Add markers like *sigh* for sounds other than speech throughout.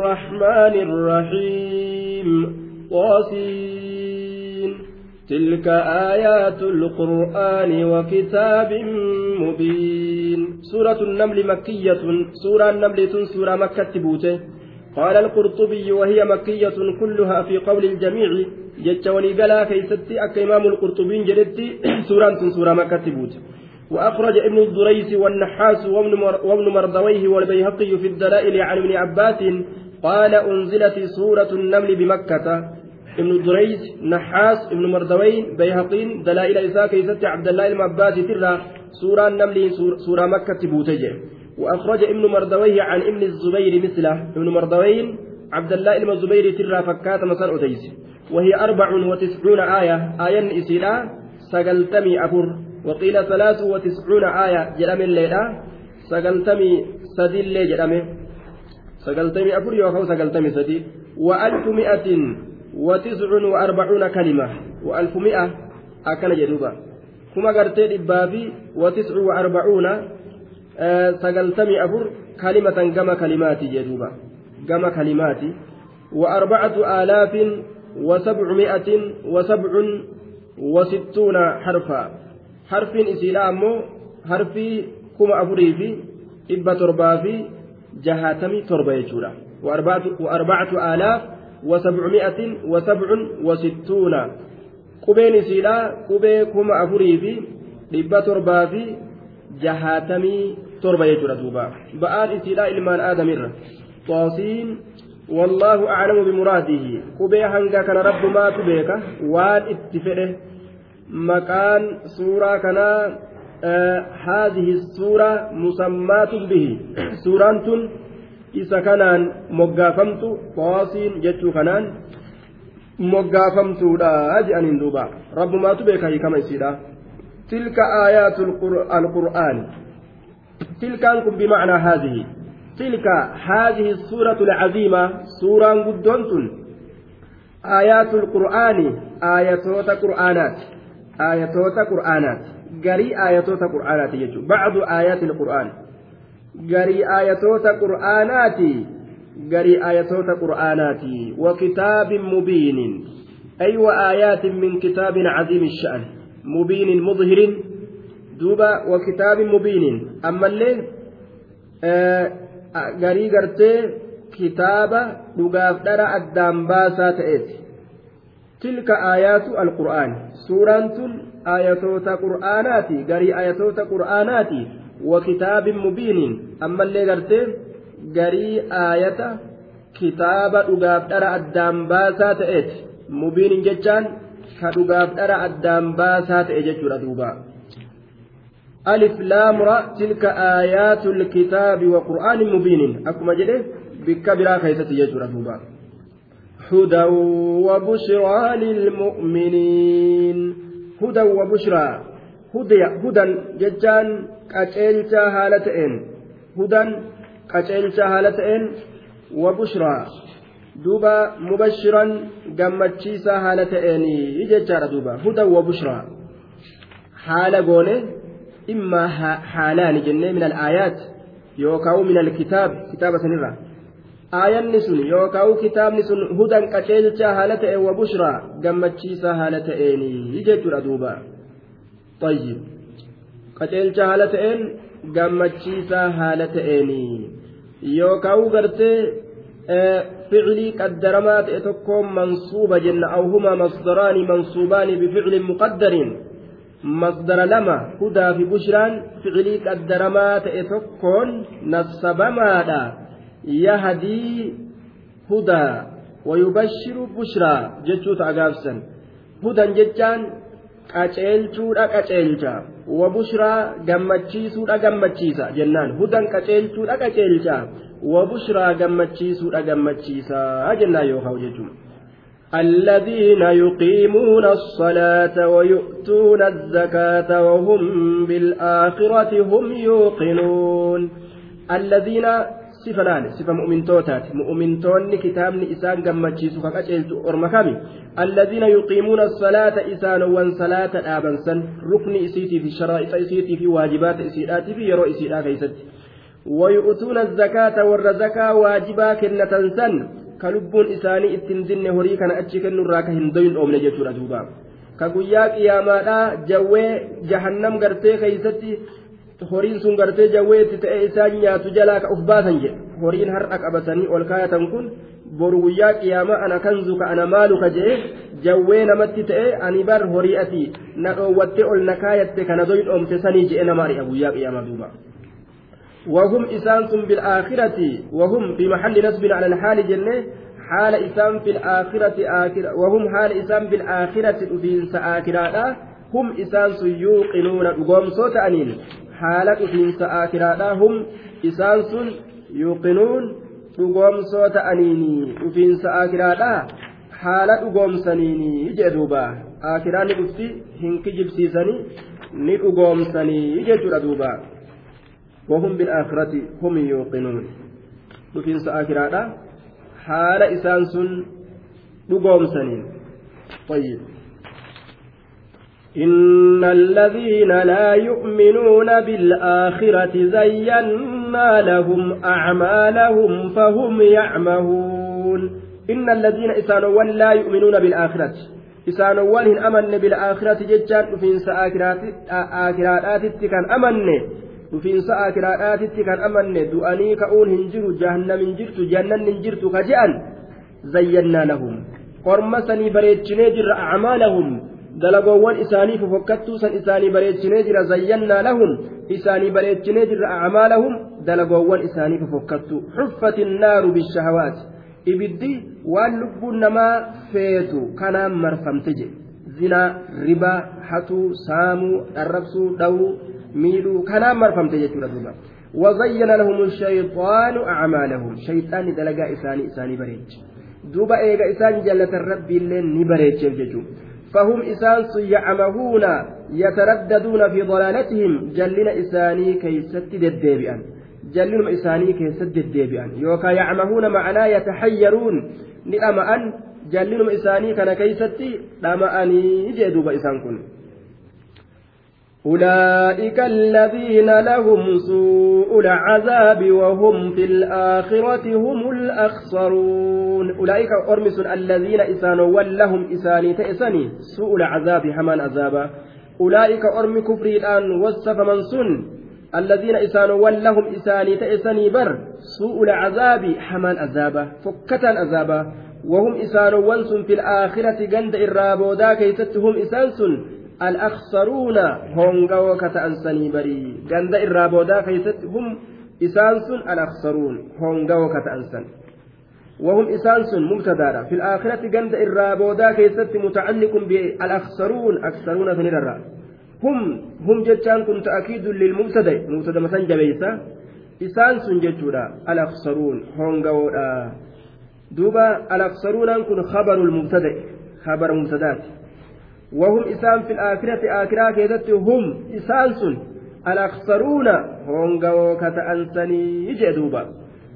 الرحمن الرحيم. طاسين. تلك آيات القرآن وكتاب مبين. سورة النمل مكية. سورة النمل سورة مكة بوته قال القرطبي وهي مكية كلها في قول الجميع. جت ولقلا كيستي أك إمام القرطبي جلدتي *coughs* سورة سورة مكة بوته وأخرج ابن الدريس والنحاس وابن مردويه والبيهقي في الدلائل عن ابن عباس قال أنزلت سورة النمل بمكة. ابن الدريس نحاس ابن مردوين بيهقين دلائل إساء كيست عبد الله المعباس ترى سورة النمل سورة مكة بوتجة. وأخرج ابن مردويه عن ابن الزبير مثله. ابن مردوين عبد الله بن الزبير ترى فكات مسار أديس. وهي أربع وتسعون آية. آية إسيلا سقلتمي أفر. وقيل ثلاث وتسعون آية جرم الليلة. سقلتمي سدل جرم. سقلتمي أفر يوكو سقلتمي سدي وألف مئة وتسع وأربعون كلمة وألف مئة أكن جدوبا كما قرتي إبابي وتسع وأربعون sagaltamii afur kalimatan gama kalimaati jedhuuba gama kalimaati. وأربعة آلاف وسبعمائة وسبع وستون حرفا حرف إسيلا أمو حرفي كما أفري في إبا تربا جهاتمي تربا يجورا وأربعة, وأربعة آلاف وسبعمائة وسبع وستون قبين إسيلا قبي كما أفري في إبا تربا في جهاتمي torba jechuudha duuba ba'aan isiidhaa ilmaan aadamirra xoosiin wallaahu aclamu bimuraadihi qubee hanga kana rabbumaatu beeka waan itti fedhe maqaan suuraa kanaa haadihi suura musammaatun bihi suuraan tun isa kanaan moggaafamtu xoosiin jechuu kanaan moggaafamtuudha je'aniin duuba rabbumaatu beeka hiikama isiidha tilka aayaatu alqur'aani تلك بمعنى هذه تلك هذه السورة العظيمة سورة قدونت آيات القرآن آياتوت ayatoota qur'aanaati. Garii ayatoota qur'aanaati jechuudha bacdu ayaati qur'aan. Garii ayatoota qur'aanaati. Garii ayatoota qur'aanaati. Wa kitaabin mubiinin. Ay wa min kitaabin caziimi sha'an. Mubiinin mudhirin. Duuba wa kitaabin mubiinin. Ammallee eh, garii gartee kitaaba dhugaaf dhara addaan baasaa ta'eeti. Tilka aayaatu alqur'aan suuraan tun aayatoota qur'aanaati garii aayatoota qur'aanaati wa kitaabin mubiinin ammallee gartee garii aayata kitaaba dhugaaf dhara addaan baasaa ta'eeti mubiinin jechaan ka dhugaaf dhara addaan baasaa ta'e jechuudha duuba. ألف لام را تلك آيات الكتاب وقرآن مبين أكما جده بكبرا كيست يجرى دوبا هدى وبشرى للمؤمنين. هدى وبشرى. هدى هدى ججان قتلتا هالتين هدى قتلتا هالتين وبشرى. دوبا مبشرا قمتشيسا هالتين يججار دوبا. هدى وبشرى. حال قوله إما حالان جنة من الآيات. يوكاو من الكتاب. كتابة آية سن يوكاو كتاب سن هدى قتيلتا هالة وبشرى قمتشيسا هالة إني يجتر أدوبا طيب قتيلتا هالة إن قمتشيسا هالة إني يوكاو قرتي فعلي قدرما تأتكم منصوبة جنة أو هما مصدران منصوبان بفعل مقدر masdara lama hudaa fi bushraan ficilii qaddaramaa ta'e tokkoon nassabamaadha yahdii hudaa wayubashiru bushraa jechuuta agaabsan hudan jechaan qaceelchuudha qaceelcha wabushraa gammachiisuudha gammachiisa jennaan hudan qaceelchuudha qaceelcha wabushraa gammachiisuudha gammachiisa jennaan yookaan jechuudha. الذين يقيمون الصلاة ويؤتون الزكاة وهم بالآخرة هم يوقنون الذين مؤمن توتات مؤمن توني كتاب إسان قمتشيس فقجلت أرمكامي الذين يقيمون الصلاة إسان وان صلاة آبنسا ركن إسيتي في شرائط إسيتي في واجبات إسيرات في يرو إسيرات ويؤتون الزكاة والرزكاة واجبا كنة سن كلبون إساني اتنزن هري كان أتشي كنو راكا هندوين أومن جتشورا دوبا كقويا قياماتا جوي جهنم غرتي خيستي horiin sun gartee jawweetti ta'e isaan nyaatu jalaa ka uf baasan jedhe horiin har'a qabatanii ol kaayatan kun boru guyyaa qiyaamaa ana kanzu ka ana maalu ka jedhe jawwee namatti ta'e ani bar horii ati na dhoowwattee ol na kaayatte kana doyin oomte sanii jedhe nama ari'a guyyaa qiyaamaa duuba. وهم إسانس بالآخرة وهم في محل نصب على الحال جنة حال إسام في الآخرة آخرة وهم حال إسام بالآخرة في آخرة هم إسانس يوقنون قوم صوت أنين dhufiinsa aakiraadhaa hum isaan sun yuuqinuun dhugoomsoo ta'aniini dhufiinsa aakiraadhaa haala dhugoomsaniini jee duuba aakiraa ni dhufti hin kijibsiisanii ni dhugoomsanii jechuudha duuba وهم بالآخرة هم يوقنون لفين سآكرادا حال إسان سن لقوم سنين طيب إن الذين لا يؤمنون بالآخرة زينا لهم أعمالهم فهم يعمهون. إن الذين إسانوا لا يؤمنون بالآخرة إسانوا هن أمن بالآخرة ججان فين آكرات كان أمن. فين آكرات كان أمن. دؤني كأون هنجر جهنم جرت جنن جرت كجأن زينا لهم. قرمسني بريتشني جر أعمالهم. Dalagoowwan isaanii fofokkattuu san isaanii bareechinee jira zayyannaa lahum isaanii bareechinee jirra acmaalahum dalagoowwan isaanii fofokkattuu xuffati naaru bishahawaati ibiddi waan lubbuun namaa feetu kanaan marfamte jedhe zinaa ribaa hatuu saamuu dharrabsuu dhawuu miidhuu kanaan marfamte jechuudha duuba وزين لهم الشيطان أعمالهم شيطان دلقا إساني إساني بريج دوبا إيغا إساني جلة الرب اللي نبريج جيجو فهم إسانس يعمهون يترددون في ضلالتهم جلنا إساني كيست دديبئا جلنهم إساني كيست دديبئا يوكا يعمهون معنا يتحيرون. نأمأن جلنهم إساني كان كيست. نأمأني جدوب إسان كن. أولئك الذين لهم سوء العذاب وهم في الآخرة هم الأخسرون. أولئك أرمس الذين إسانوا لهم إساني تأسني. سوء العذاب حمان عذابا أولئك أرم كفري الآن وصف من سن. الذين إسانوا لهم إساني تأسني بر. سوء العذاب حمان عذابا فكة عذابا وهم إسانوا في الآخرة جند إرابودا كيستهم إسانسن الأخسرون هونغا وكتأنسني بري جند الرابودا كيست هم إسانسون الأخسرون. هونغا وكتأنسن وهم إسانسون مبتدارا. في الآخرة جند الرابودا كيست متعلق بالأخسرون. أكثرون الرا هم هم جتان كنت أكيد للمبتدأ. مبتدأ مثلا جبيسة إسانسون جتورا الأخسرون. هونغا دوبا الأخسرون كن خبر المبتدأ. خبر مبتدأ وهم إسان في الآخرة آخرة كيدت هم إسان سن. الأخسرون هونغا كتأنسني جدوبا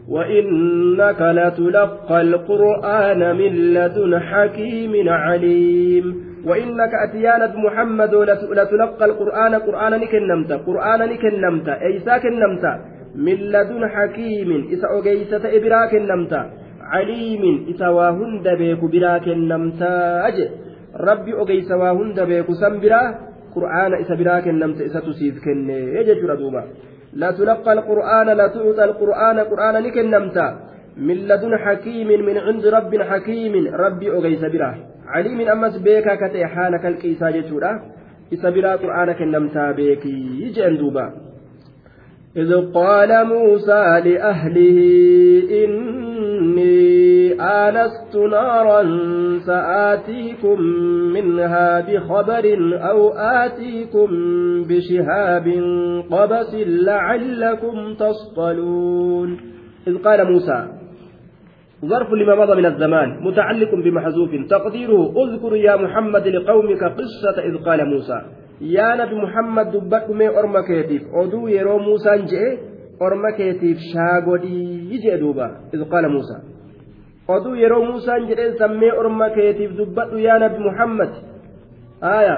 وإنك لتلقى القرآن من لدن حكيم عليم. وإنك أتيانت محمد لتلقى القرآن قرآن نكنمت قرآن نكنمت إيسا كنمت. من لدن حكيم إسا أغيسة إبراك نمت عليم إسا واهند بيك براك نمت أجل. Rabbi ogeysa waa hunda beeku san biraa qur'aana isa biraa kennamte isatu siif kenne jechuudha duuba. لتلقى القرآن لتؤتى القرآن قرآن نكنمتا من لدن حكيم من عند رب حكيم ربي أغيس بره عليم أمس بيكا كتئ حالك الكيسا جتورا إسبرا قرآن كنمتا بيكي يجن دوبا إذ قال موسى لأهله إني آنست نارا سآتيكم منها بخبر أو آتيكم بشهاب قبس لعلكم تصطلون. إذ قال موسى ظرف لما مضى من الزمان متعلق بمحذوف. تقديره اذكر يا محمد لقومك قصة إذ قال موسى يا نبي محمد dubbadhu mee ummata keetiif. odoo yeroo موسى je'e ummata keetiif شاغودي je'e duuba. إذ قال موسى oduu yeroo muusaan jedheen sammee orma keetiif dubbadhu yaa nabi muhammad aya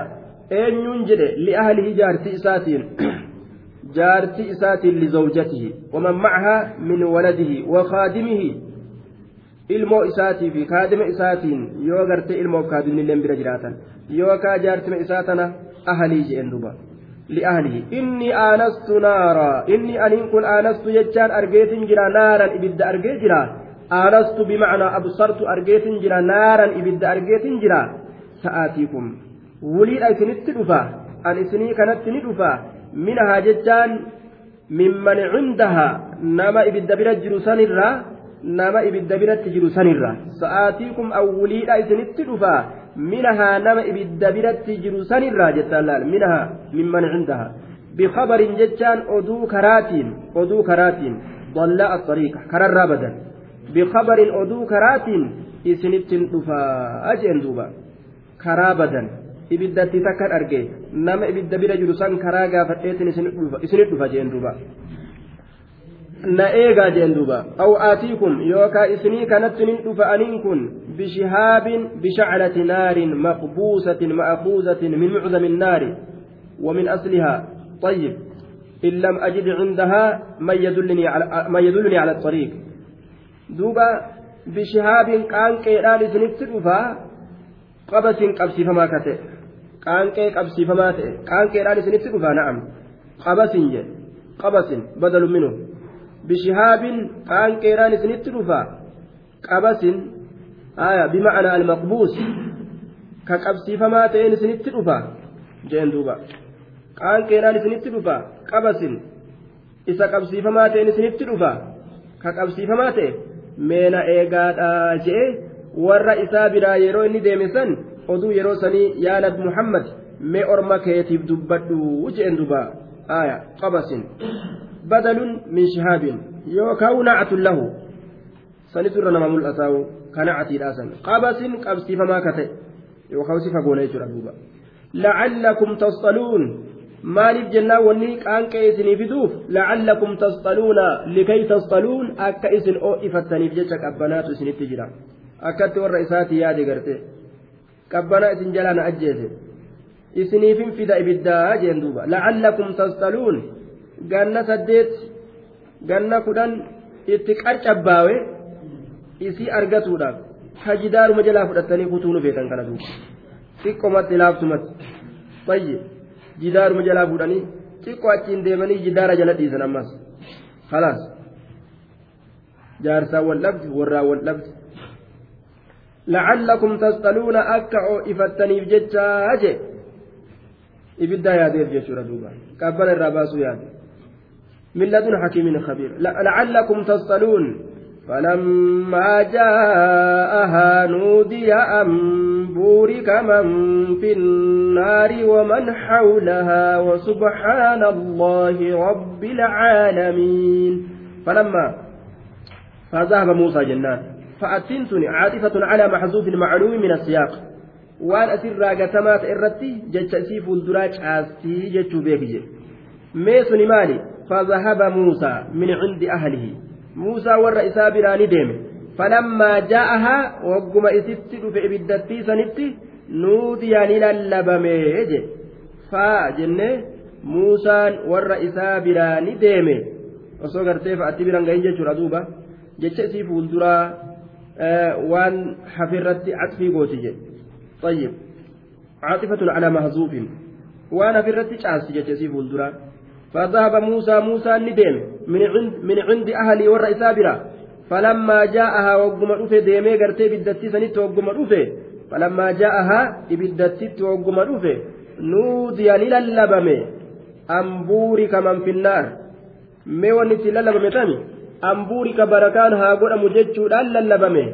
eenyuun jedhe li'ahlihi jaartii isaatiin جارتي إسات لزوجته ومن معها من ولده وخادمه ilmoo isaatii fi kaadima isaatiin yoo gartee ilmoo kaadimni illee bira jiraatan yookaan jaartima isaa tana ahalii jeen duba li'ahlihi inni aanastu naara inni aniin kun aanastu jechaan argeetin jira naaran ibidda argee jira bimacnaa absartu argeetin jira naaran ibidda argeetin jira sa'aatiikum wuliidha isinitti dhufa an isinii kanatti ni dhufa minahaa jechaan mimman cindahaa nama ibidda bira jiru sanirraa nama ibidda biratti jiru sanirra sa'aatiikum awwuliidha isinitti dhufa minahaa nama ibidda biratti jiru sanirra jettaan laal minahaa mimman cindaha bikabarin jechaan oduu karaatiin oduu karaatiin dallaa axariiqa kararraa badan bikabarin oduu karaatiin isinittin dhufaa jeen duuba karaa badan ibiddatti takkan arge nama ibidda bira jiru san karaa gaafadheetin isinit dhufa jeen duuba na eegaa jeen duuba aw aatiikum yookaa isinii kanatti nin dhufa aniin kun bishihaabin bishaclati naarin maqbuusatin ma'kuuzatin min mucdami النار ومن أصلها طيب إن لم أجد عندها من يدلني على من يدلني على الطريق duuba bishihaabiin qaanqeedhaan isinitti dhufa qabasiin qabsiifamaa ka ta'e. Qaanqee qabsiifamaa ta'e. Qaanqeedhaan isinitti dhufa na'am. Qabasiin jedhe qabasin badalu minu. Bishihaabiin qaanqeedhaan isinitti dhufa qabasin bima'ana almaqbuus ka qabsiifamaa ta'een isinitti dhufa jeen duuba. Qaanqeedhaan isinitti dhufa qabasin isa qabsiifamaa ta'een isinitti dhufa ka qabsiifamaa ta'e. meena eegaadhaa jee warra isaa biraa yeroo inni deeme san oduu yeroo sanii yaalad muhammad mee orma keetiif dubbadhu jeen duba aya qabasin. Badalun min shihaabin. Yookaan nacatun lahu. Sanitu irra nama mul'ataa'u kanacatiidha san. Qabasin qabsiifamaa ka ta'e. Yookaan si goona jechuudha duuba. La'allakum tasxaluun maaliif jennaan wanni qaanqee isinii fiduuf lacallakum tasxaluuna likay tasxaluun akka isin oo'ifattaniif jecha qabbanaatu isinitti jira. Akkatti warra isaati yaade garte. Qabbanaa isin jalaa na ajjeese. Isiniifin fida ibiddaa jeen duuba. Lacallakum tasxaluun ganna saddeet ganna kudhan itti qarcabbaawe isii argatuudhaaf hajidaaruma jalaa fudhattanii kutuunu feetan kana duuba. Xiqqomatti laaftumatti fayye jidaaruma jalaa fuudhanii xiqqoo achiin deemanii jidaara jala dhiisan ammas khalaas jaarsaa wal dhabdi warraa wal لعلكم تسألون أكا إفتني بجتشا أجي إبدا يا ديف jechuudha duuba قبل الرباسو يا ديف من لدن حكيم خبير لعلكم تصطلون فلما جاءها نودي أن بورك من في النار ومن حولها وسبحان الله رب العالمين. فلما فذهب موسى جنات فأتنتني عاطفة على محذوف المعلوم من السياق. waan asirraa gatamaa ta'e irratti jecha isii fuulduraa caastii jechuu beeki mee suni maali muusaa warra isaa biraa ni deeme. Falammaa jaa'ahaa wagguma isitti dhufe ibiddattii sanitti nuudiyaan ni lallabamee je faa jennee muusaan warra isaa biraa ni deeme. Osoo gartee fa'aatti biraan ga'in jechuudha duuba. Jecha isii fuulduraa waan hafirratti atfii gooti jedhe. Xayyib caaxifatun calaa mahzuufin waan hafirratti caasti jecha isii fuulduraa. فذهب موسى موسى ندم من عند من عند أهلي والرئيس برا فلما جاءها وقم رفه ديمي قرتي بدتي سنت وقم رفه فلما جاءها بدتي وقم رفه نودي للبمه أنبورك من في النار wanni itti lallabame tami ambuurika barakaan haa godhamu jechuudhaan lallabame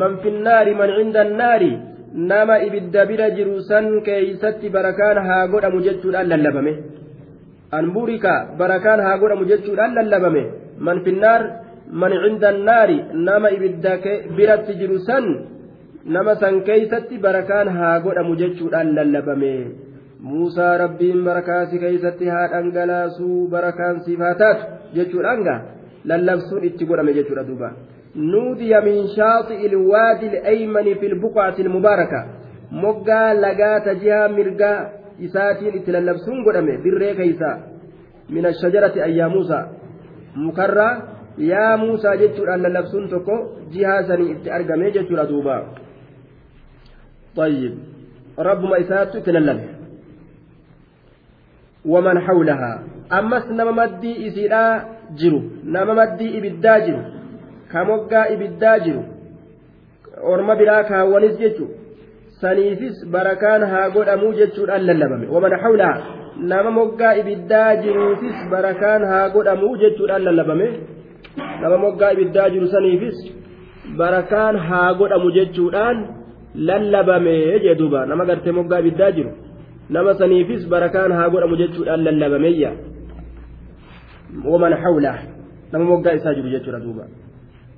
man finnaari man cinda annaari nama ibidda bira jiru san keeysatti barakaan haa godhamu jechuudhaan lallabame anbuurika barakaan haa godhamu jechuudhaan lallabame. Man finnaar man cinda annaari nama ibidda biratti jiru san nama san keeysatti barakaan haa godhamu jechuudhaan lallabame. Muusaa rabbiin barakaasi keeysatti haa dhangalaasuu barakaan siif taatu jechuudhaan gaa lallabsuun itti godhame jechuudha duuba. Nuudiya min shaaxi'i ilwaadi ilaymani fi lbuqacati ilmubaaraka moggaa lagaata jihaa mirgaa isaatiin itti lallabsuun godhame dirree keeysaa min ashajarati ayyaa muusaa mukarraa yaa muusaa jechuudhaan lallabsuun tokko jihaa sanii itti argamee jechuudha duuba طيب ربما إساتو تللم ومن حولها أمس نما مدي إسيرا جرو نما مدي إبدا جرو كموغا إبدا جرو orma biraa kaawwanis jechu saniifis barakaan haa godhamuu jechuudhaan lallabame waman hawlaa nama moggaa ibiddaa jiruufis barakaan haa godhamuu jechuudhaan lallabame nama moggaa ibiddaa jiru saniifis barakaan haa godhamu jechuudhaan lallabame jee duuba nama gartee moggaa ibiddaa jiru nama saniifis barakaan haa godhamu jechuudhaan lallabameyya waman hawlaa nama moggaa isaa jiru jechuudha duuba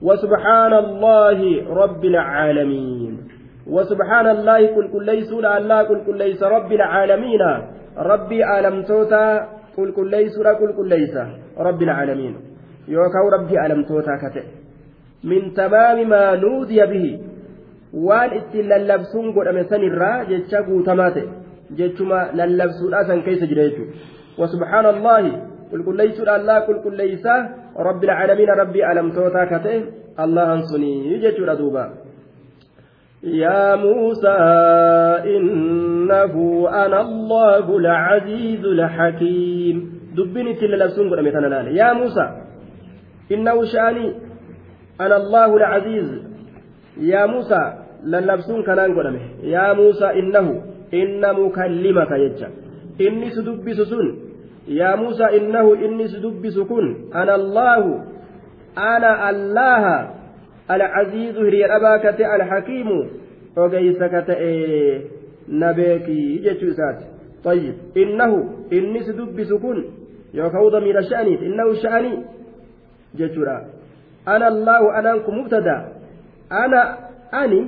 وسبحان الله رب العالمين وسبحان الله كل كل ليس الله كل كل ليس رب العالمين ربي ألم توتا كل كل ليس كل كل ليس رب العالمين يوكاو ربي ألم توتا كتئ من تمام ما نودي به waan itti lallabsuun godhame sanirraa jecha guutamaa ta'e jechuma lallabsuudhaa san keessa jira jechuudha wasubhaana allahi qulqulleessuudha allah qulqulleessaa rabbi alcaalamiina rabbii alamtootaa ka ta'e allahan sunii jechuudha duuba يا موسى إنه أنا الله العزيز الحكيم. دبني تلا لسون قرمتنا الآن يا موسى إنه شأني أنا الله العزيز. يا موسى لن لبسون كنان قرمه يا موسى إنه إن مكلمك يجا. إني سدب سسون يا موسى إنه إني سدب سكون أنا الله أنا الله alhakiimu ogeysa ka ta'e na beekii jechuu isaati طيب إنه إني سدبس كن يوكو ضمير شأني إنه شأني جتورا أنا الله أنا مبتدا أنا أني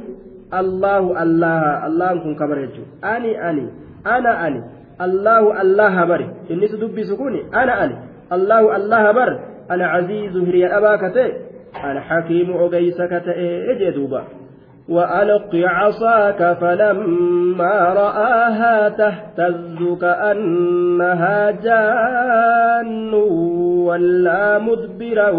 allahu allaha allahan kun kabar jechuudha ani ani ana ani allahu allaha bari inni su dubbisu kun ana ani allahu allaha bar alcaziizu ta'e jee duuba وألق عصاك فلما رآها تهتز كأنها جان ولا مدبرا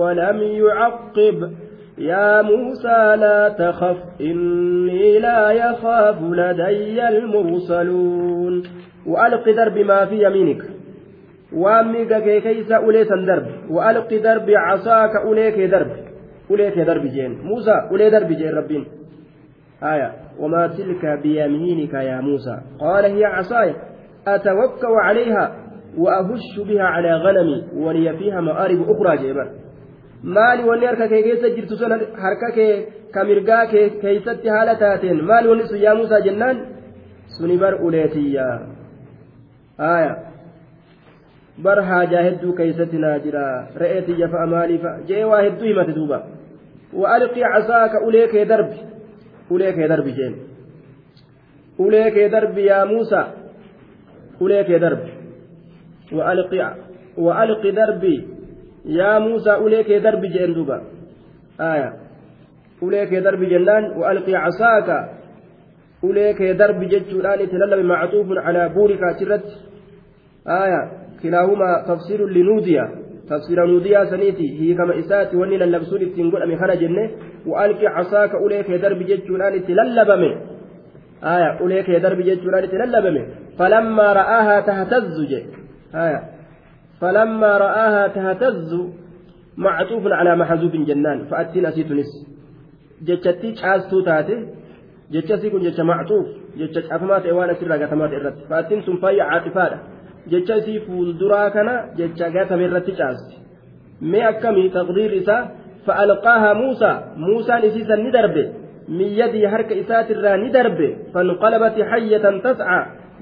ولم يعقب. يا موسى لا تخف إني لا يخاف لدي المرسلون. وألق درب ما في يمينك. وأمك كيس ulee san darbi وألق درب عصاك ulee kee darbi ulee kee darbi jedheen موسى ulee darbi jedheen ربين آية وما تلك بيمينك يا موسى قال هي عصاي أتوكأ عليها وأهش بها على غنمي ولي فيها مآرب أخرى جيبا maali wanni harka kee keessa jirtu sun harka kee ka mirgaa kee keeysatti haala taateen? Maali wanni sun yaa muusaa jennaan? Suni bar uleetiyya aya bar haajaa hedduu keeysatti naa jira re'ee tiyya fa'a jee waa hedduu himate duuba وألقي عصاك أوليك دربي أوليك دربي جين أوليك دربي يا موسى أوليك دربي وألقي وألقي دربي yaa muusaa ulee kee darbi jeen duuba aya ulee kee darbi jennaan waalqi casaaka ulee kee darbi jechuudhaan itti lallabe macxuufun calaa buurika achirratti aya tafsiira nuudiyaa saniiti hiikama isaati wanni lallabsuun ittiin godhame kana jenne waalqi casaaka ulee kee darbi jechuudhaan itti lallabame aya ulee kee darbi jechuudhaan itti lallabame falammaa ra'aahaa tahtazzu je aya فلما رآها تهتز معطوف على محذوف جنان فأتين أسيتنس جتشتي شاستو تاتي جتشسي كن جتش معطوف جتش أفمات إوانا سرى قتمات إرت فأتين سنفاي جتشسي فولدرا كان جتش قتم إرت شاستي ما أكمي تقدير إسا فألقاها موسى موسى نسيسا ندربه من يدي حرك إسات الرا ندربه فانقلبت حية تسعى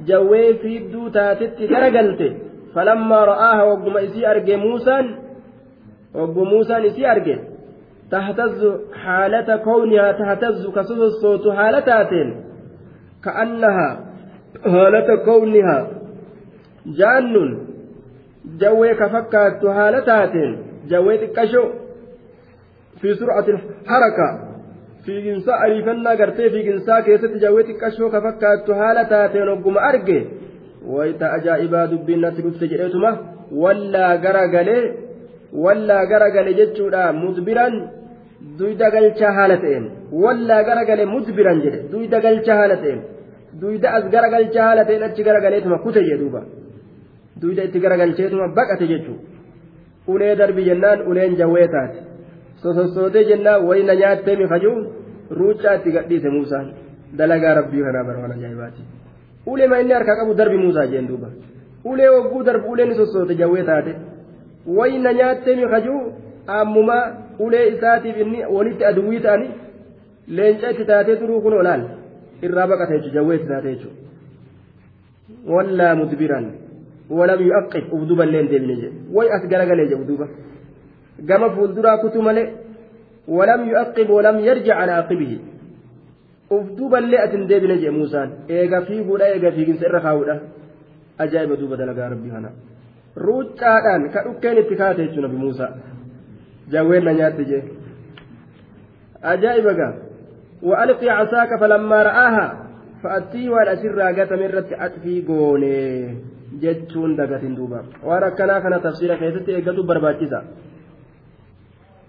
جوي في الدو تاتت كرقلته فلما رآها وقم إسي أرجي موسى وقم موسى إسي أرجي تهتز حالة كونها تهتز كسوس الصوت حالتات كأنها حالة كونها جان جوي كفكات حالتات جوي تكشو في سرعة الحركة fiiginsa ariifannaa gartee fiiginsaa keessatti jawwee xiqqashoo ka fakkaattu haala taateen ogguma arge wayita ajaa'ibaa dubbiin natti dhufte jedheetuma wallaa garagalee wallaa garagale jechuudha mudbiran duyda galchaa haala ta'een wallaa garagale mudbiran jedhe duyda galchaa haala ta'een duyda as garagalchaa haala ta'een achi garagaleetuma kute jedhuuba duyda itti garagalcheetuma baqate jechuudha ulee darbi jennaan uleen jawwee taate sosossootee jennaan wayna nyaattee mikajuu ruuccaa itti gadhiise muusaan dalagaa rabbii kanaa bara waan ajaa'ibaati ulee ma inni harkaa qabu darbi muusaa jeen duuba ulee wagguu darbu uleen sossoote jawwee taate wayna nyaattee mikajuu ammuma ulee isaatiif inni walitti aduwwii ta'anii leenca itti taatee turuu kun olaal irraa baqate jechuudha jawwee itti taatee jechuudha wallaa mudbiran yu'aqqib ufduba illee hin deebine jedhe way as garagalee jedhu duuba gama fuulduraa kutu malee walam yu'aqqib walam yarjic calaa aqibihi ufduba illee as hin deebine jedhe muusaan eega fiiguudha eega fiiginsa irra kaa'uudha ajaa'iba duuba dalagaa rabbii kana ruuccaadhaan ka dhukkeen itti kaate jechuudha nabi muusaa jawween na nyaatte jee ajaa'iba gaa وألقي عصاك فلما رآها فأتي وأن أسر قتم الرت أطفي قوني جتشون دقت دوبا وركنا كان تفسير كيست إيقظوا برباجسا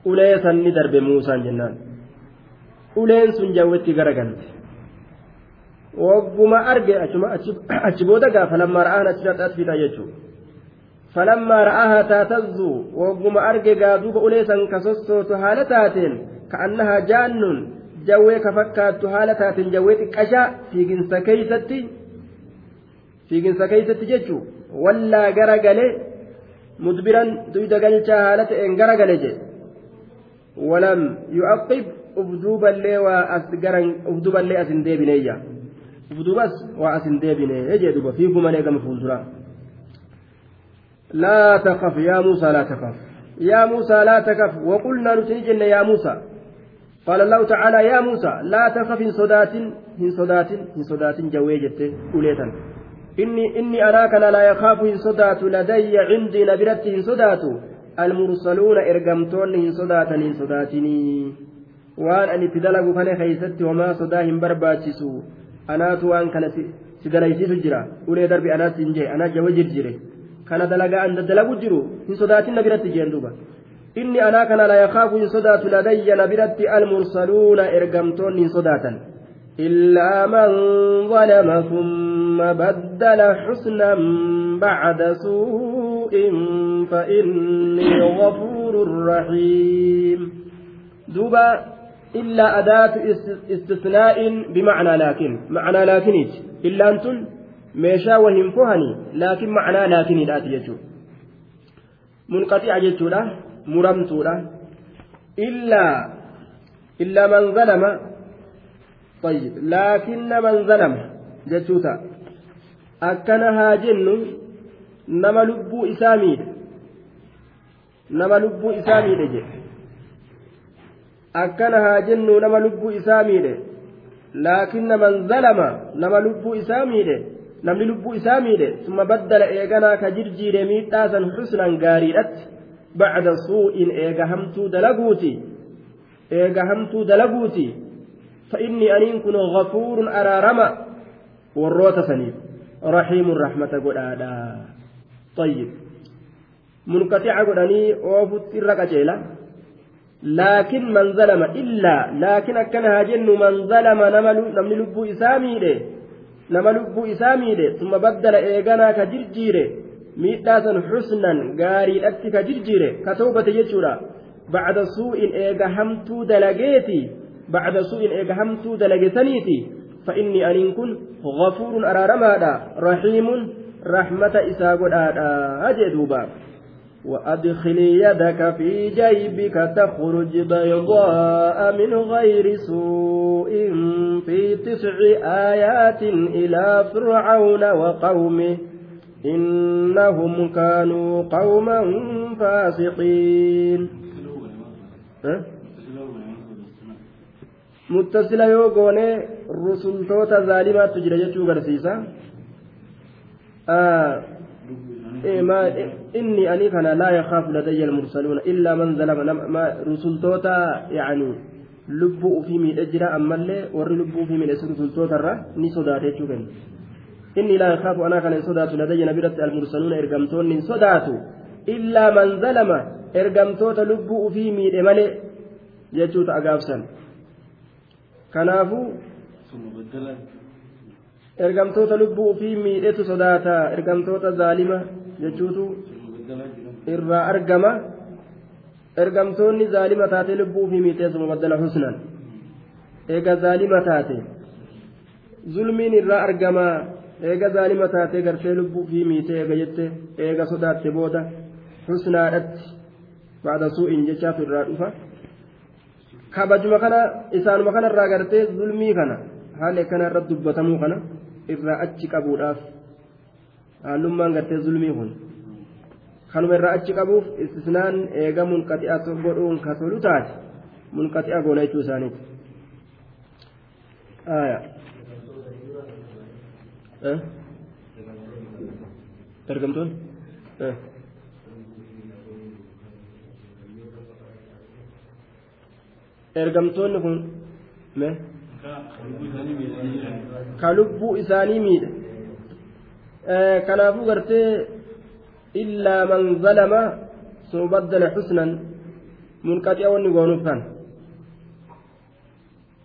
ulee sanni darbe muusaan jennaan uleen sun jawwetti garagalti wagguma arge achi booda gaa falammaa ra'aan achirratti atfita jechuu falammaa ra'aahaa taatazzu wagguma arge gaa duuba ulee san ka sossootu haala taateen ka'annahaa jaannun jawwee ka fakkaattu haala taateen jawwee xiqqashaa fiiginsa keeysatti fiiginsa keeysatti jechuu wallaa garagalee mudbiran duyda galchaa haala ta'een garagale jedhe ولم يعقب ufduuba illee waa as garan ufduuba illee as hin deebineeyya ufduubas waa as hin deebine jee duba fiigu malee gama fuulduraa yaa muusaa laa takaf yaa muusaa laa takaf waqulnaa nuti ni jenne yaa muusaa قال الله تعالى يا موسى لا تخف إن صدات إن صدات إن صدات جويجت أوليتا إني إني أراك لا يخاف إن صدات لدي عندي نبرت إن صدات المرسلون إرقمتون إن صدات إن صداتني keeysatti homaa sodaa hin barbaachisu anaatu waan kana si dalaysiisu jira ulee darbi anaatti hin jee anaa jawa jirjire kana dalagaa an daddalagu jiru hin sodaatin na biratti jeen duuba inni anaa kana la yakaafu hin sodaatu ladayya na biratti almursaluuna ergamtoonni hin sodaatan إلا من ظلم ثم بدل حسنا بعد سوء فإني غفور رحيم دوبا إلا أداة استثناء بمعنى لكن معنى لكن إلا أنتم meeshaa wahin fohani laakiin macnaa laakiniidhaati jechuudha munqaxi'a jechuudha muramtuudha illaa illaa man zalama طيب لكن من ظلم جتوتا isaa miidhe nama lubbuu isaa miidhe jedhe akkana haa jennu nama lubbuu isaa miidhe laakinna man zalama nama lubbuu isaa miidhe namni lubbuu isaa miidhe summa baddala eeganaa ka jirjiire miidhaasan xusnan gaariidhatti eega hamtuu dalaguuti eega hamtuu dalaguuti فإني أن كن غفور أرارما والروت سنيف رحيم رحمة قدادا طيب. منقطع قداني أوفت الرقجيلة لكن من ظلم إلا. لكن أكنها جن من ظلم نمل لب إسامي نمل لب إسامي ثم بدل إيغانا كجرجيره miidhaasan xusnan gaariidhatti ka jirjire ka tawbate jechuudha bacda suu'in eega hamtuu dalageeti bacda suu'in eega hamtuu dalagesaniiti فإني أن كن غفور أرارمادا رحيم رحمة إسا قدادا أجدوبا وأدخل يدك في جيبك تخرج بيضاء من غير سوء في تسع آيات إلى فرعون وقومه إنهم كانوا قوما فاسقين أه؟ muttasila yoo goone rusultoota zaalimaatu jira jechuu garsiisa inni ani kana laa yakaafu ladayya almursaluuna illaa man zalama rusultoota yani lubbuu ufii miidhe jira ammallee warri lubbuu ufii miidhe rusultootarra ni sodaate jechuu kenna inni laa yakaafu anaa kana hin sodaatu ladayya nabiratti almursaluuna ergamtoonni hin sodaatu illaa man zalama ergamtoota lubbuu ufii miidhe malee jechuuta agaabsan kanaafuu ergamtoota lubbuu ufii miidhetu sodaata ergamtoota zaalima jechuutu irraa argama ergamtoonni zaalima taate lubbuu ufii miidhee suma baddala husnan eega zaalima taate zulmiin irraa argama eega zaalima taate gartee lubbuu ufii miidhee eega jette eega sodaatte booda husnaadhatti baada suu'in jechaatu irraa dhufa kabajuma kana isaanuma kanarraa gartee zulmii kana haala akkana irratti dubbatamuu kana irraa achi qabuudhaaf haalummaan gartee zulmii kun kanuma irraa achi qabuuf istisnaan eega munqaxi'a godhuun ka tolu taate munqaxi'a goona jechuu isaaniiti. Ergamtoon ergamtoonni kun ka lubbuu isaanii miidhe kanaafuu gartee illaa man zalama sun baddala xusnan munqaxi'a wanni goonuuf kan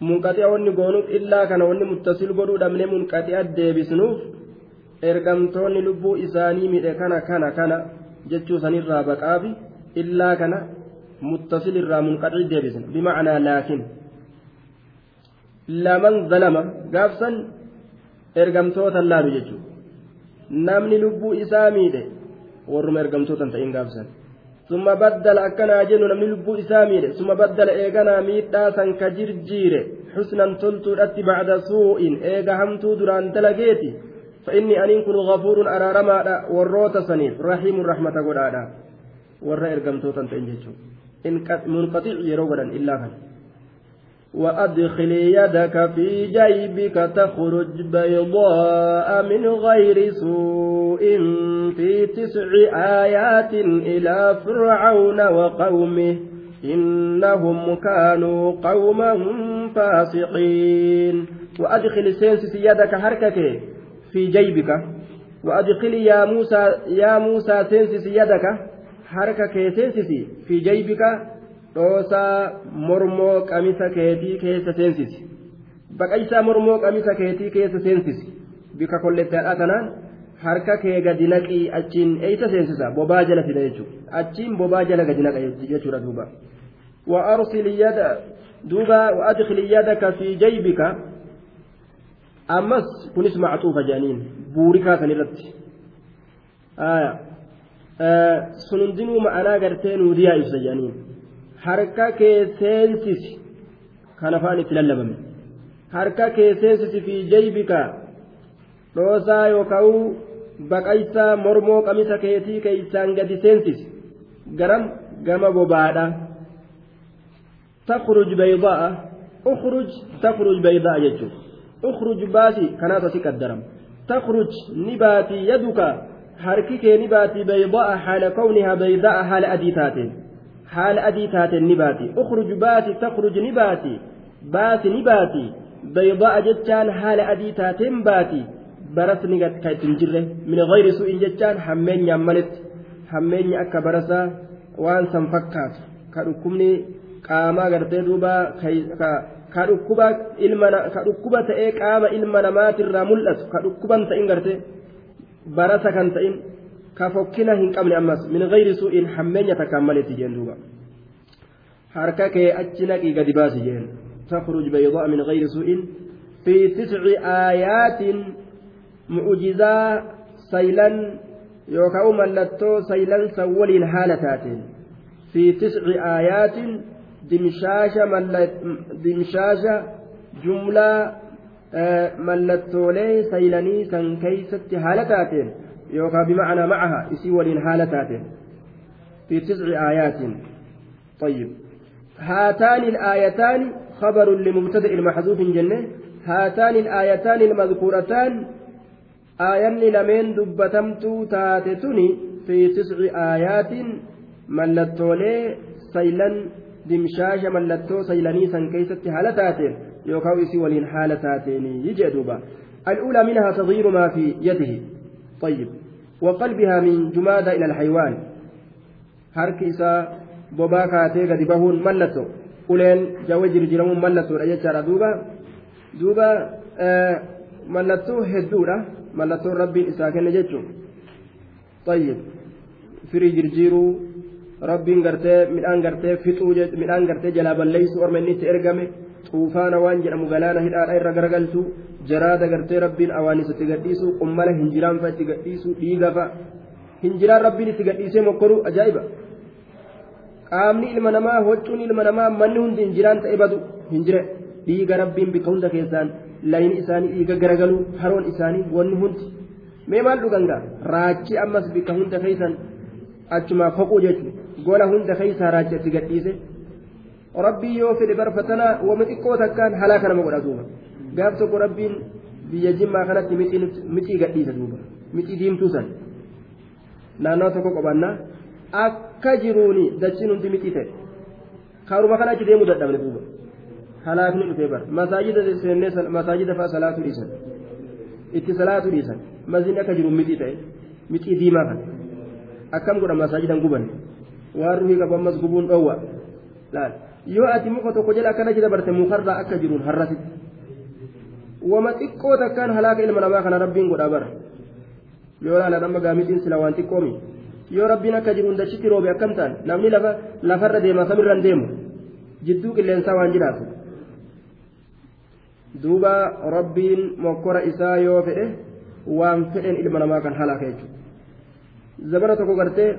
munqaxi'a wanni goonuuf illaa kana wanni muttasil godhuu dhabne munqaxi'a deebisnuuf ergamtoonni lubbuu isaanii miidhe kana kana kana jechuu sanirraa baqaafi illaa kana muttasil irraa munqaxii deebisna bimacnaa laakin laman zalama gaafsan ergamtoota laalu jechuudha. Namni lubbuu isaa miidhe warruma ergamtootan ta'in gaafsan baddala akkanaa jennu namni lubbuu isaa miidhe summa baddala eeganaa miidhaa san ka jirjiire xusnan toltuudhatti bacda suu'in eega hamtuu duraan dalageeti فإني أنين كن غفور أرارما وروت سنيف رحيم رحمة قدادا ورا إرقمتوتا تنجيشو إن منقطع يروغدا إلا كان وأدخل يدك في جيبك تخرج بيضاء من غير سوء في تسع آيات إلى فرعون وقومه إنهم كانوا قوما فاسقين. وأدخل سينسس يدك حركك في جيبك. وأدخل يا موسى يا موسى سينسس يدك حركك سينسس في جيبك. Dhoosaa mormoo qamisa keetii keessa seensisi baqaysaa mormoo qamisa keetii keessa seensisi bika kollettaadhaa tanaan harka kee gadi naqii achiin eeysa seensisa bobaa jala fida jechuudha achiin bobaa jala gadi naqa jechuudha duuba وأرسل يد دوبا وأدخل يدك في جيبك أمس كنس معطوفة جانين بوركا سنرت آية آه سنندنو معنا قرتين وديا يسجانين harka kee seensisi kan afaan itti lallabame harka kee seensisi fi jaybika dhoosaa yookaan baqaysaa mormoo qamisa keetii keeysaan gadi seensisi garam gama bobaadha takhruj baydaa ukhruj takhruj baydaa jechuun ukhruj baasi kanaatu asi qaddaram takhruj ni baatii yaduka harki kee ni baatii baydaa haala kawnihaa baydaa haala adii taateen haala adii taateen ni baati ukhruj baati takhruj ni baati baasi ni baati baydaa jechaan haala adii taateen baati barasni ka ittiin jirre min gayri su'in jechaan hammeenyaan maletti hammeenya akka barasaa waan san fakkaatu ka dhukkuba ta'ee qaama ilma namaatirraa mul'atu ka dhukkuban ta'in gartee barasa kan ta'in ka fokkina hin qabne ammas min gayri su'in hammeenya takkaan maletti jeen duuba harka kee achi naqii gadi baasi jeen تخرج بيضاء من غير سوء. في تسع آيات معجزة سيلا يوكاو ملتو سيلا سول هالتات في تسع آيات دمشاشة ملت دمشاشة جملة ملتولي سيلني سنكيست هالتات يوكا بمعنى معها إسي ولين هالتات في تسع آيات. طيب. هاتان الآيتان خبر لمبتدئ المحذوف جنة. هاتان الآيتان المذكورتان. آيان لمن دبتمتو تاتتني في تسع آيات. ملتولي سيلن دمشاش ملتو سيلني سن كيست حالتاتين يوكاو إسي ولين حالتاتين يجي دوبا الأولى منها تغيير ما في يده. طيب. وقلبها من جمادة إلى الحيوان gadi bahuun mallattoo uleen jawwe jirjiramuun mallattoodha jechaadha duuba duuba mallattoo hedduudha mallattoon rabbiin isaa kenne jechuun tayyib firii jirjiiruu rabbiin gartee midhaan gartee fixuu midhaan gartee jalaa balleessuu orma inni itti ergame xuufaana waan jedhamu galaana hidhaadha irra garagalchuu jaraada gartee rabbiin awaanisatti gadhiisu qummala hinjiraan fa'a itti gadhiisu dhiiga fa'a hinjiraan rabbiin itti gadhiisee mokkoruu ajaa'iba qaamni ilma namaa hoccuun ilma namaa manni hundi hinjiraan ta'e badu hinjire dhiiga rabbiin bika hunda keessaan layni isaanii dhiiga garagaluu haroon isaanii wanni hundi mee maal dhugangaa raachi ammas bika hunda keessan achumaa foquu jechuudha gola hunda keessaa raachi itti gadhiise rabbii yoo fedhe barfatanaa wama xiqqoo takkaan halaaka nama godha duuba gaaf tokko rabbiin biyya jimmaa kanatti mixii gadhiisa duuba mixii diimtuu san naannoo tokko qobannaa akka jiruuni dachiin hundi mixii ta'e kaaruma kana achi deemuu dadhabne duuba halaakni dhufee bara masaajida seennee masaajida fa'a salaatu dhiisan itti salaatu dhiisan maziin akka jiru mixii ta'e mixii diimaa kana akkam godha masaajidan guban waan ruhii qabu ammas gubuun dhoowwa laal yoo ati muka tokko jedha akkana jida barte mukarraa akka jiruun harrasitti wama xiqqoo takkaan halaaka ilma namaa kana rabbiin godhaa bara yoo laalan amma gaamixiin sila waan xiqqoomi yoo rabbiin akka jiruun dachitti roobe akkam ta'an namni lafa lafarra deema samirran deemu jidduu qilleensaa waan jiraatu duuba rabbiin mokkora isaa yoo fedhe waan fedhen ilma namaa kan halaaka jechuudha zabana tokko gartee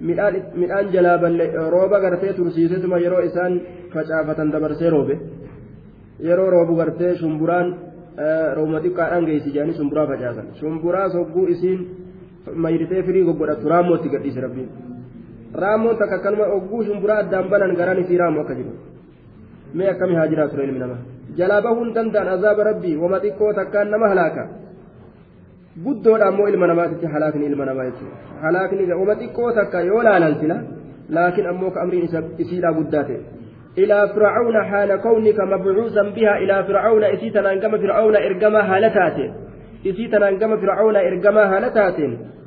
midhaan jalaa balle rooba gartee tursiisetuma yeroo isaan facaafatan dabarsee roobe yeroo roobu gartee shumburaan roobuma xiqqaadhaan geessi jedhanii shumburaa facaasan shumburaa sogguu isiin mayritee firii goggodhatu raammootti gadhiise rabbiin raammoon takka akkanuma ogguu shumburaa addaan banan garaan isii raammu akka jiru mee akkami haa jiraatu ilmi namaa jalaa bahuun danda'an azaaba rabbii wama xiqqoo takkaan nama halaaka guddoodha ammoo ilma namaatitti halaakni ilma namaa jechuudha. Halaakni wama xiqqoo takka yoo laalan sila laakiin ammoo ka amriin isiidhaa guddaa ta'e. إلى فرعون حال كونك مبعوثا بها إلى فرعون إسيتنا أنقم فرعون إرقما هالتات إسيتنا أنقم فرعون إرقما هالتات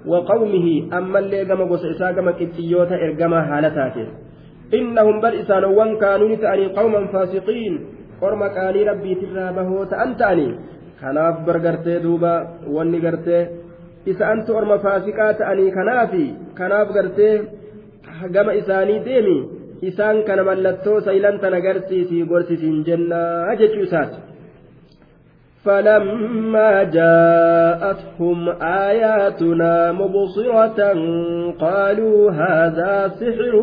وقومه أما اللي قم قص إساقم كتيوتا إرقما هالتات إنهم بل إسانوان كانوا نتأني قوما فاسقين قرم كاني ربي ترابه تأنتأني kanaaf bargartee duuba wanni gartee isa antu orma faasiqaa ta'anii kanaafi kanaaf gartee gama isaanii deemi isaan kana mallattoo saylantan agarsiisii gorsisiin jennaa jechuu isaati. فلما جاءتهم آياتنا مبصرة قالوا هذا سحر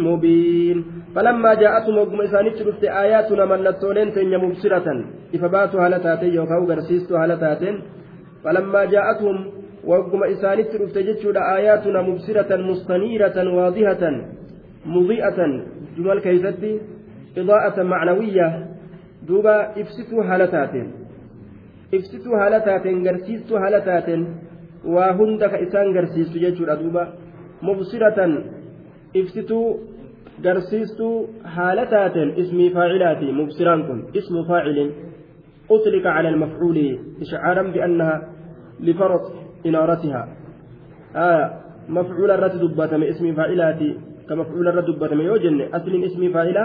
مبين فلما جاءتهم وقم إسانيت رفت آياتنا من لتولين تنيا مبصرة إفباتوا هل تاتين يوكاو غرسيستوا هل تاتين. فلما جاءتهم وقم إسانيت رفت جتشو آياتنا مبصرة مستنيرة واضحة مضيئة. جمل كيفتي؟ إضاءة معنوية. دوبا إفسدوا هل تاتين. ibsituu haala taateen garsiistuu haala taateen waa hunda ka isaan garsiistu jechuudha duuba taateen ismii faacilaati mubsiraan kun ismu faacilin أطلق على المفعول إشعارا بأنها لفرط إنارتها آه مفعول الرد دبتم اسم فاعلاتي كمفعول الرد دبتم يوجن أصل اسم فاعلة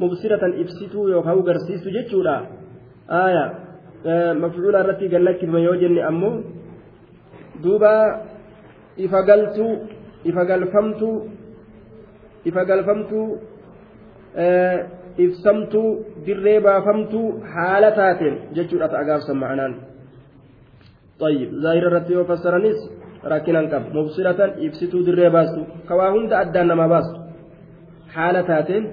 مبصرة إفسيتو يوكاو غرسيسو جتشورا آية mafcuula irratti gallakkifame yoo jenne ammoo duuba ifa galtuu ifa galfamtuu ifa galfamtuu ibsamtuu dirree baafamtuu haala taateen jechuudha ta'a gaafsan ma'anaan طيب ظاهر الرتي وفسرنيس راكنا قب مبصرة يفسدوا دري باستو كوا هند أدانا ما باستو حالتاتين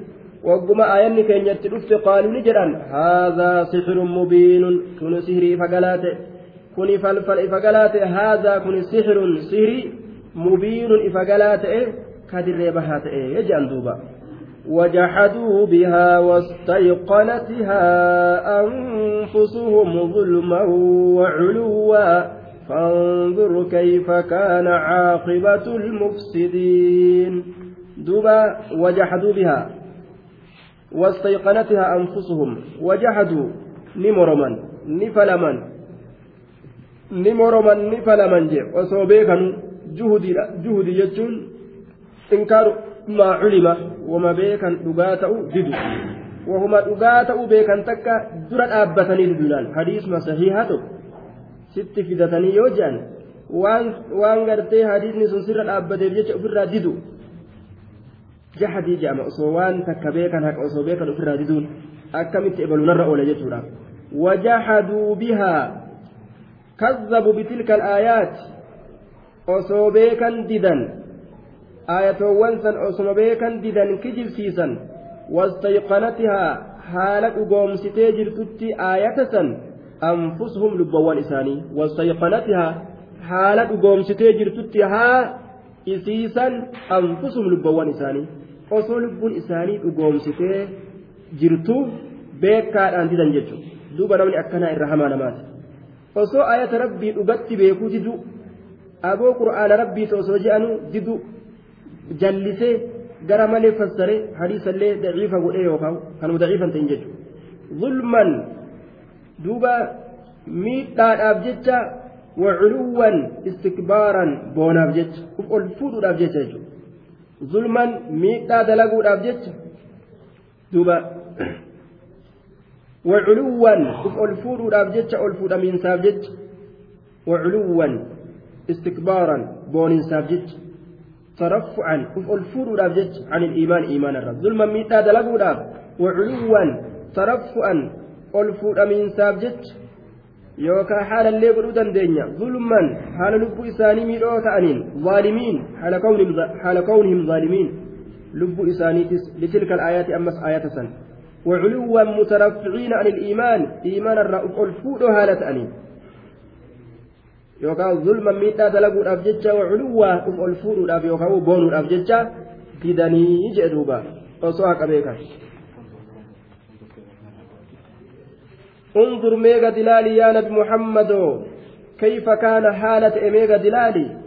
wagguma aayanni keenyatti dhufte qaaluu ni jedhan haadhaa sixirun mubiinun kun sihirii fagalaate kun falfal ifagalaate haadhaa kun sixirun sihirii mubiinun ifagalaate kadirree bahaa ta'e jedhan duuba وجحدوا بها واستيقنتها أنفسهم ظلما وعلوا. فانظر كيف كان عاقبة المفسدين. دبا وجحدوا بها واستيقنتها أنفسهم. وجحدوا نمرما نفلما ni moroman ni falaman je osoo beekanu inkaaru maa culima wama beekan dhugaa ta'u didu wahuma dhugaa ta'u beekan takka dura dhaabbatanii diduudhaan hadiisuma sahihaa tokko sitti fidatanii yoo je'an waan gartee hadiisni sun sirra dhaabbateef jecha ofirraa didu jahadii jedhama osoo waan takka beekan haqa osoo beekan ofirraa diduun akkamitti ebalunarra oola jechuudha wajahaduu bihaa kazzabu bitilka alaayaat osoo beekan didan aayatoowwan san osoma beekan didan kijibsiisan wastayqanatihaa haala dhugoomsitee jirtutti aayata san anfusuhum lubbawwan isaanii wastayqanatihaa haala dhugoomsitee jirtutti haa isiisan anfusuhum lubbawwan isaanii osoo lubbuun isaanii dhugoomsitee jirtu beekaadhaan didan jechuudha duuba namni akkanaa irra hamaa namaati osoo ayata rabbii dhugatti beekuu didu aboo qura'aana rabbiitu osoo je'anu didu jallisee gara malee fassare hadiisallee daciifa godhee yookaan kanuma daciifan ta'in jechuudha zulman duuba miidhaadhaaf jecha waculuwwan istikbaaran boonaaf jecha uf ol fuudhuudhaaf jecha jechuudha. zulman miidhaa dalaguudhaaf jecha duuba waculuwwan uf ol fuudhuudhaaf jecha ol fuudhamiinsaaf jecha waculuwwan istikbaaran booninsaaf jecha taraffucan uf ol fuudhuudhaaf jecha can iliimaan iimaanarra zulman miidhaa dalaguudhaaf waculuwwan taraffu'an ol fuudhamiinsaaf jecha yookaan haalallee godhuu dandeenya zulman haala lubbuu isaanii miidhoo ta'aniin zaalimiin haala kawnihim zaalimiin lubbuu isaaniitis litilka alaayaati ammas aayata san وعلوا مترفعين عن الإيمان إيمان الرأف الفود هالة أني يوكا ظلما ميتا دلقوا الأفججة وعلوا أف الفود الأف يوكا بون الأفججة بدني جدوبا وصوحك أبيكا انظر ميغا دلالي يا نبي محمد كيف كان حالة ميغا دلالي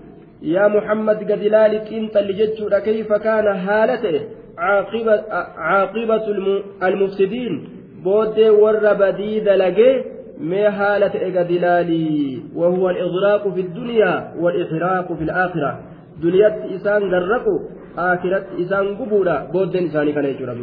يا محمد قدلالي كنت اللي كيف كان حالته عاقبة, عاقبة المفسدين بود ور بديد لقي ما حالة إيغا دلالي؟ وهو الإغراق في الدنيا والإحراق في الآخرة. دنيا إسان غرقوا آخرة إسان قبولا بود إساني كان يجرى